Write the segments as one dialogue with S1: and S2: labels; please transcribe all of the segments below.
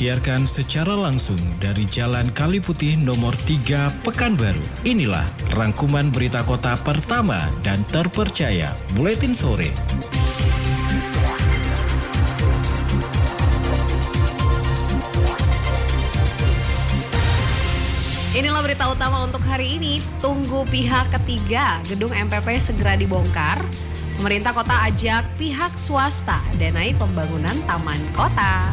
S1: disiarkan secara langsung dari Jalan Kali Putih nomor 3 Pekanbaru. Inilah rangkuman berita kota pertama dan terpercaya Buletin Sore.
S2: Inilah berita utama untuk hari ini. Tunggu pihak ketiga, gedung MPP segera dibongkar. Pemerintah kota ajak pihak swasta danai pembangunan taman kota.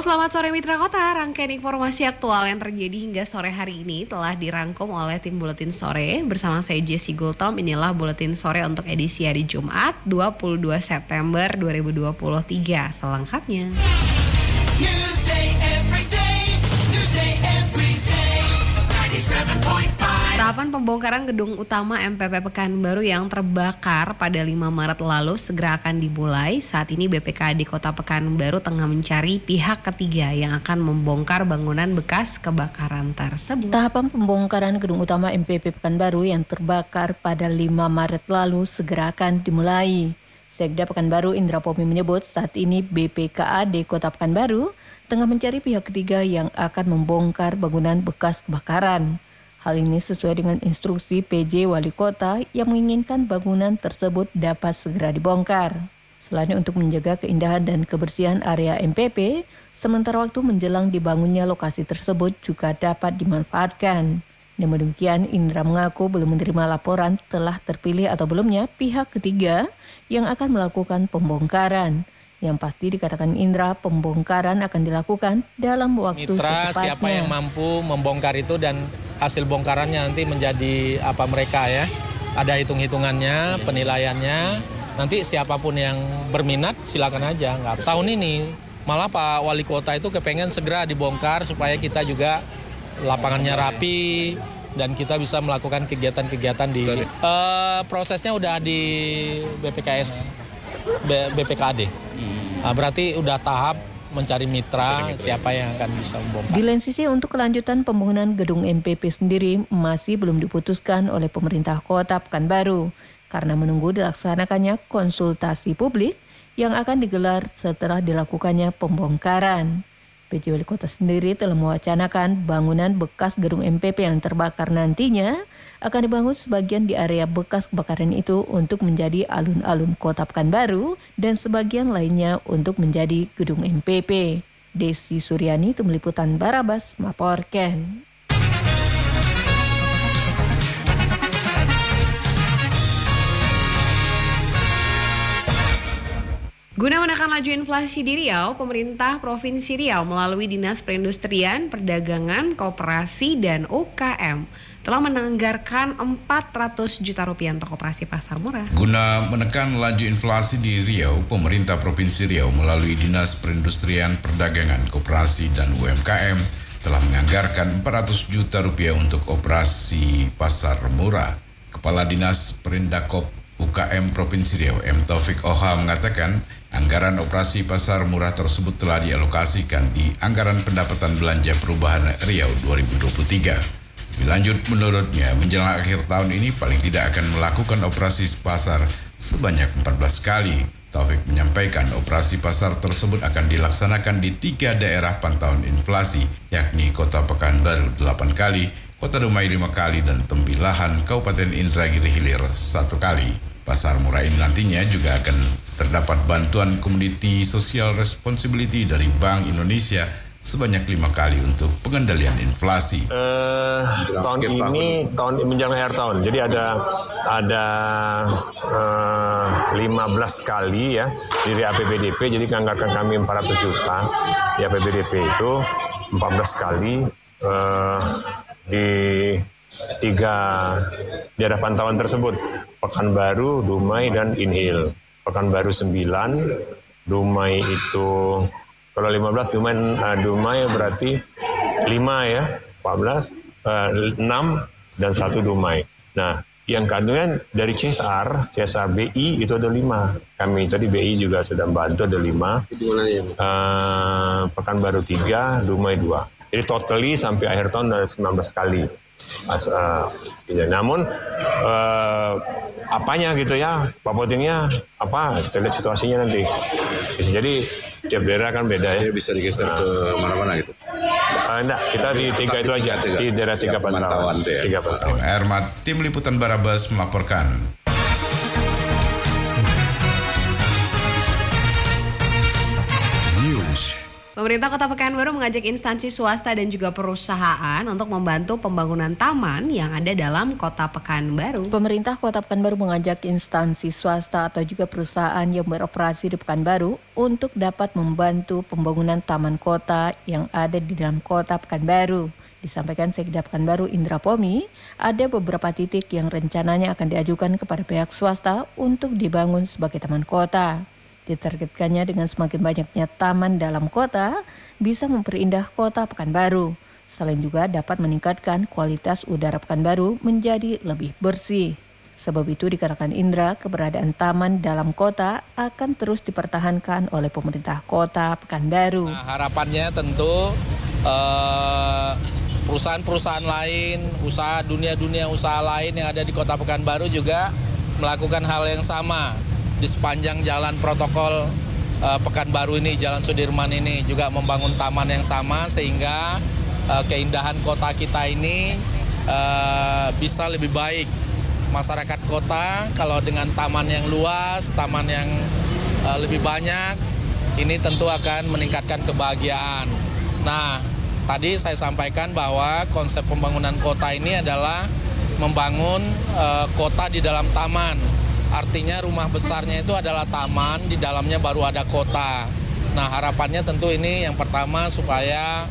S2: Selamat sore Mitra Kota, rangkaian informasi aktual yang terjadi hingga sore hari ini telah dirangkum oleh tim Buletin Sore bersama saya Jesse Gultom. Inilah Buletin Sore untuk edisi hari Jumat 22 September 2023 selengkapnya.
S3: Day. 97.5.
S2: Tahapan pembongkaran gedung utama MPP Pekanbaru yang terbakar pada 5 Maret lalu segera akan dimulai. Saat ini BPKD Kota Pekanbaru tengah mencari pihak ketiga yang akan membongkar bangunan bekas kebakaran tersebut.
S4: Tahapan pembongkaran gedung utama MPP Pekanbaru yang terbakar pada 5 Maret lalu segera akan dimulai. Sekda Pekanbaru Indra Pomi menyebut saat ini BPKAD Kota Pekanbaru tengah mencari pihak ketiga yang akan membongkar bangunan bekas kebakaran. Hal ini sesuai dengan instruksi PJ Wali Kota yang menginginkan bangunan tersebut dapat segera dibongkar. Selain untuk menjaga keindahan dan kebersihan area MPP, sementara waktu menjelang dibangunnya lokasi tersebut juga dapat dimanfaatkan. Namun demikian, Indra mengaku belum menerima laporan telah terpilih atau belumnya pihak ketiga yang akan melakukan pembongkaran. Yang pasti dikatakan Indra, pembongkaran akan dilakukan dalam waktu
S5: mitra
S4: secepatnya.
S5: siapa yang mampu membongkar itu dan hasil bongkarannya nanti menjadi apa mereka ya. Ada hitung-hitungannya penilaiannya. Nanti siapa pun yang berminat silakan aja. Nggak tahun ini. Malah Pak Wali Kota itu kepengen segera dibongkar supaya kita juga lapangannya rapi dan kita bisa melakukan kegiatan-kegiatan di Eh, prosesnya udah di BPKS B- BPKD Nah, berarti udah tahap mencari mitra, siapa yang akan bisa membongkar.
S4: Di lain sisi untuk kelanjutan pembangunan gedung MPP sendiri masih belum diputuskan oleh pemerintah kota Pekanbaru karena menunggu dilaksanakannya konsultasi publik yang akan digelar setelah dilakukannya pembongkaran. PJ Wali Kota sendiri telah mewacanakan bangunan bekas gedung MPP yang terbakar nantinya akan dibangun sebagian di area bekas kebakaran itu untuk menjadi alun-alun kota Pekanbaru dan sebagian lainnya untuk menjadi gedung MPP. Desi Suryani, Tim Liputan Barabas, melaporkan.
S2: Guna menekan laju inflasi di Riau, pemerintah Provinsi Riau melalui Dinas Perindustrian, Perdagangan, Koperasi, dan UKM telah menanggarkan 400 juta rupiah untuk operasi pasar murah.
S6: Guna menekan laju inflasi di Riau, pemerintah Provinsi Riau melalui Dinas Perindustrian, Perdagangan, Koperasi, dan UMKM telah menganggarkan 400 juta rupiah untuk operasi pasar murah. Kepala Dinas Perindakop UKM Provinsi Riau, M. Taufik Oha mengatakan anggaran operasi pasar murah tersebut telah dialokasikan di anggaran pendapatan belanja perubahan Riau 2023. Lebih lanjut, menurutnya menjelang akhir tahun ini paling tidak akan melakukan operasi pasar sebanyak 14 kali. Taufik menyampaikan operasi pasar tersebut akan dilaksanakan di tiga daerah pantauan inflasi, yakni Kota Pekanbaru 8 kali, Kota Dumai 5 kali, dan Tembilahan Kabupaten Indragiri Hilir satu kali. Pasar murah ini nantinya juga akan terdapat bantuan Community Social Responsibility dari Bank Indonesia sebanyak lima kali untuk pengendalian inflasi.
S7: Eh, tahun ini tahun menjelang akhir tahun. Jadi ada ada eh, 15 kali ya dari APBDP. Jadi anggaran kami 400 juta di APBDP itu 14 kali eh, di tiga daerah pantauan tersebut. Pekanbaru, Dumai, dan Inhil. Pekanbaru 9, Dumai itu kalau 15 Dumai, eh, Dumai berarti 5 ya, 14, eh, 6 dan 1 Dumai. Nah, yang kandungan dari CSR, CSR BI itu ada 5. Kami tadi BI juga sedang bantu ada 5. Eh, Pekanbaru 3, Dumai 2. Jadi totally sampai akhir tahun ada 19 kali. Mas, eh, iya. Namun eh, apanya gitu ya, papotingnya apa? Kita lihat situasinya nanti. Jadi tiap daerah kan beda ya.
S8: bisa digeser ke mana-mana gitu.
S7: Eh, enggak, kita di tiga itu aja, di daerah tiga pantauan.
S8: pantauan tuh ya.
S7: Tiga pantauan.
S6: Ermat, Tim Liputan Barabas melaporkan.
S2: Pemerintah Kota Pekanbaru mengajak instansi swasta dan juga perusahaan untuk membantu pembangunan taman yang ada dalam Kota Pekanbaru.
S4: Pemerintah Kota Pekanbaru mengajak instansi swasta atau juga perusahaan yang beroperasi di Pekanbaru untuk dapat membantu pembangunan taman kota yang ada di dalam Kota Pekanbaru. Disampaikan Sekda Pekanbaru Indra Pomi, ada beberapa titik yang rencananya akan diajukan kepada pihak swasta untuk dibangun sebagai taman kota. Ditargetkannya dengan semakin banyaknya taman dalam kota bisa memperindah kota Pekanbaru. Selain juga dapat meningkatkan kualitas udara Pekanbaru menjadi lebih bersih. Sebab itu dikatakan Indra, keberadaan taman dalam kota akan terus dipertahankan oleh pemerintah kota Pekanbaru.
S5: Nah, harapannya tentu eh, perusahaan-perusahaan lain, usaha dunia-dunia usaha lain yang ada di Kota Pekanbaru juga melakukan hal yang sama di sepanjang jalan protokol eh, Pekanbaru ini, Jalan Sudirman ini juga membangun taman yang sama sehingga eh, keindahan kota kita ini eh, bisa lebih baik. Masyarakat kota kalau dengan taman yang luas, taman yang eh, lebih banyak, ini tentu akan meningkatkan kebahagiaan. Nah, tadi saya sampaikan bahwa konsep pembangunan kota ini adalah membangun eh, kota di dalam taman. Artinya rumah besarnya itu adalah taman, di dalamnya baru ada kota. Nah, harapannya tentu ini yang pertama supaya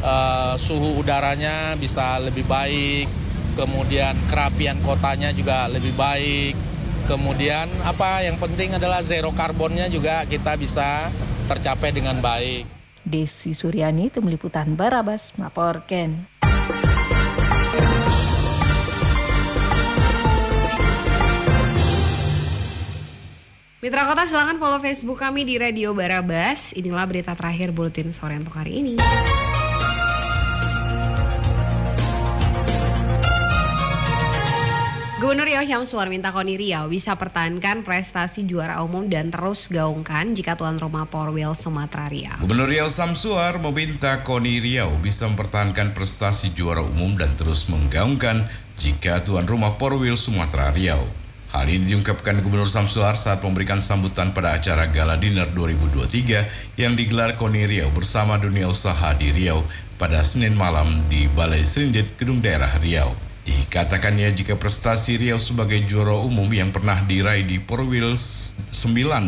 S5: eh, suhu udaranya bisa lebih baik, kemudian kerapian kotanya juga lebih baik. Kemudian apa yang penting adalah zero karbonnya juga kita bisa tercapai dengan baik.
S4: Desi Suryani, Tim Liputan Barabas, melaporkan.
S2: Mitra Kota silahkan follow Facebook kami di Radio Barabas. Inilah berita terakhir Buletin Sore untuk hari ini. Gubernur Riau Syamsuar minta KONI Riau bisa pertahankan prestasi juara umum dan terus gaungkan jika tuan rumah Porwil Sumatera Riau.
S6: Gubernur Riau Samsuar meminta KONI Riau bisa mempertahankan prestasi juara umum dan terus menggaungkan jika tuan rumah Porwil Sumatera Riau. Hal ini diungkapkan Gubernur Samsuar saat memberikan sambutan pada acara Gala Dinner 2023 yang digelar KONI Riau bersama dunia usaha di Riau pada Senin malam di Balai Serindit, Gedung Daerah Riau. Dikatakannya jika prestasi Riau sebagai juara umum yang pernah diraih di Porwil 9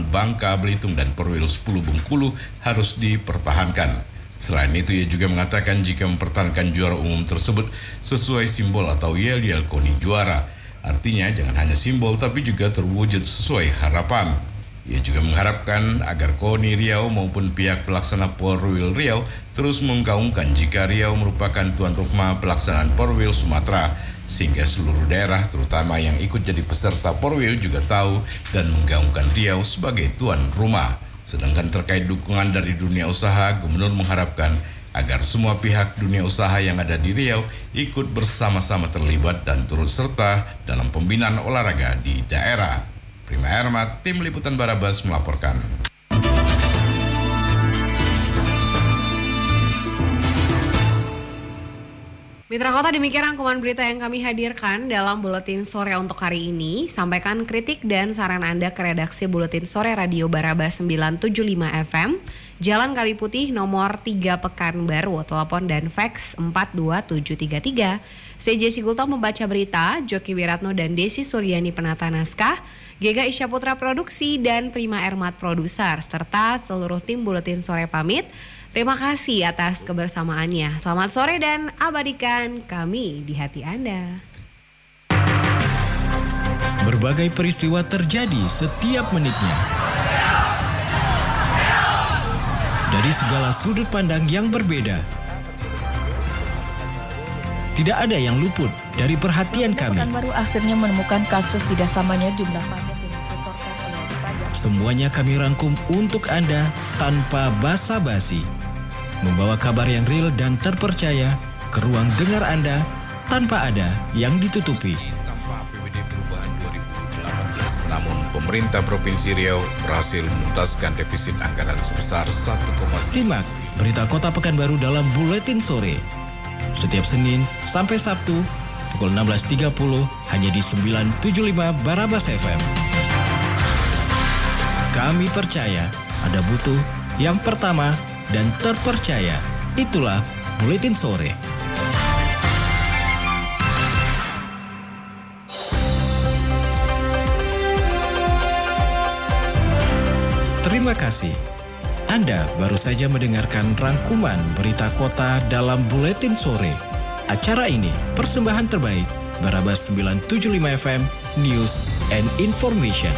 S6: Bangka Belitung dan Porwil 10 Bengkulu harus dipertahankan. Selain itu ia juga mengatakan jika mempertahankan juara umum tersebut sesuai simbol atau yel-yel KONI juara. Artinya jangan hanya simbol tapi juga terwujud sesuai harapan. Ia juga mengharapkan agar KONI Riau maupun pihak pelaksana Porwil Riau terus menggaungkan jika Riau merupakan tuan rumah pelaksanaan Porwil Sumatera sehingga seluruh daerah terutama yang ikut jadi peserta Porwil juga tahu dan menggaungkan Riau sebagai tuan rumah. Sedangkan terkait dukungan dari dunia usaha, Gubernur mengharapkan agar semua pihak dunia usaha yang ada di Riau ikut bersama-sama terlibat dan turut serta dalam pembinaan olahraga di daerah. Prima Ermat, Tim Liputan Barabas melaporkan.
S2: Mitra Kota demikian rangkuman berita yang kami hadirkan dalam Buletin Sore untuk hari ini. Sampaikan kritik dan saran Anda ke redaksi Buletin Sore Radio Baraba 975 FM, Jalan Kali Putih nomor 3 Pekanbaru, telepon dan fax 42733. Saya Jesse Gultom membaca berita, Joki Wiratno dan Desi Suryani penata naskah, Gega Isya Putra Produksi dan Prima Ermat Produser, serta seluruh tim Buletin Sore pamit. Terima kasih atas kebersamaannya. Selamat sore dan abadikan kami di hati Anda.
S1: Berbagai peristiwa terjadi setiap menitnya. Dari segala sudut pandang yang berbeda. Tidak ada yang luput dari perhatian kami.
S4: Pekanbaru akhirnya menemukan kasus tidak samanya jumlah pajak yang disetorkan oleh wajib pajak.
S1: Semuanya kami rangkum untuk Anda tanpa basa-basi. Membawa kabar yang real dan terpercaya ke ruang dengar Anda tanpa ada yang ditutupi.
S6: Tanpa APBD perubahan 2018, namun pemerintah Provinsi Riau berhasil menuntaskan defisit anggaran sebesar 1,9
S1: Simak berita Kota Pekanbaru dalam Buletin Sore. Setiap Senin sampai Sabtu pukul 16.30 hanya di 975 Barabas FM. Kami percaya ada butuh yang pertama dan terpercaya. Itulah Buletin Sore. Terima kasih. Anda baru saja mendengarkan rangkuman berita kota dalam Buletin Sore. Acara ini persembahan terbaik Barabas 975 FM News and Information.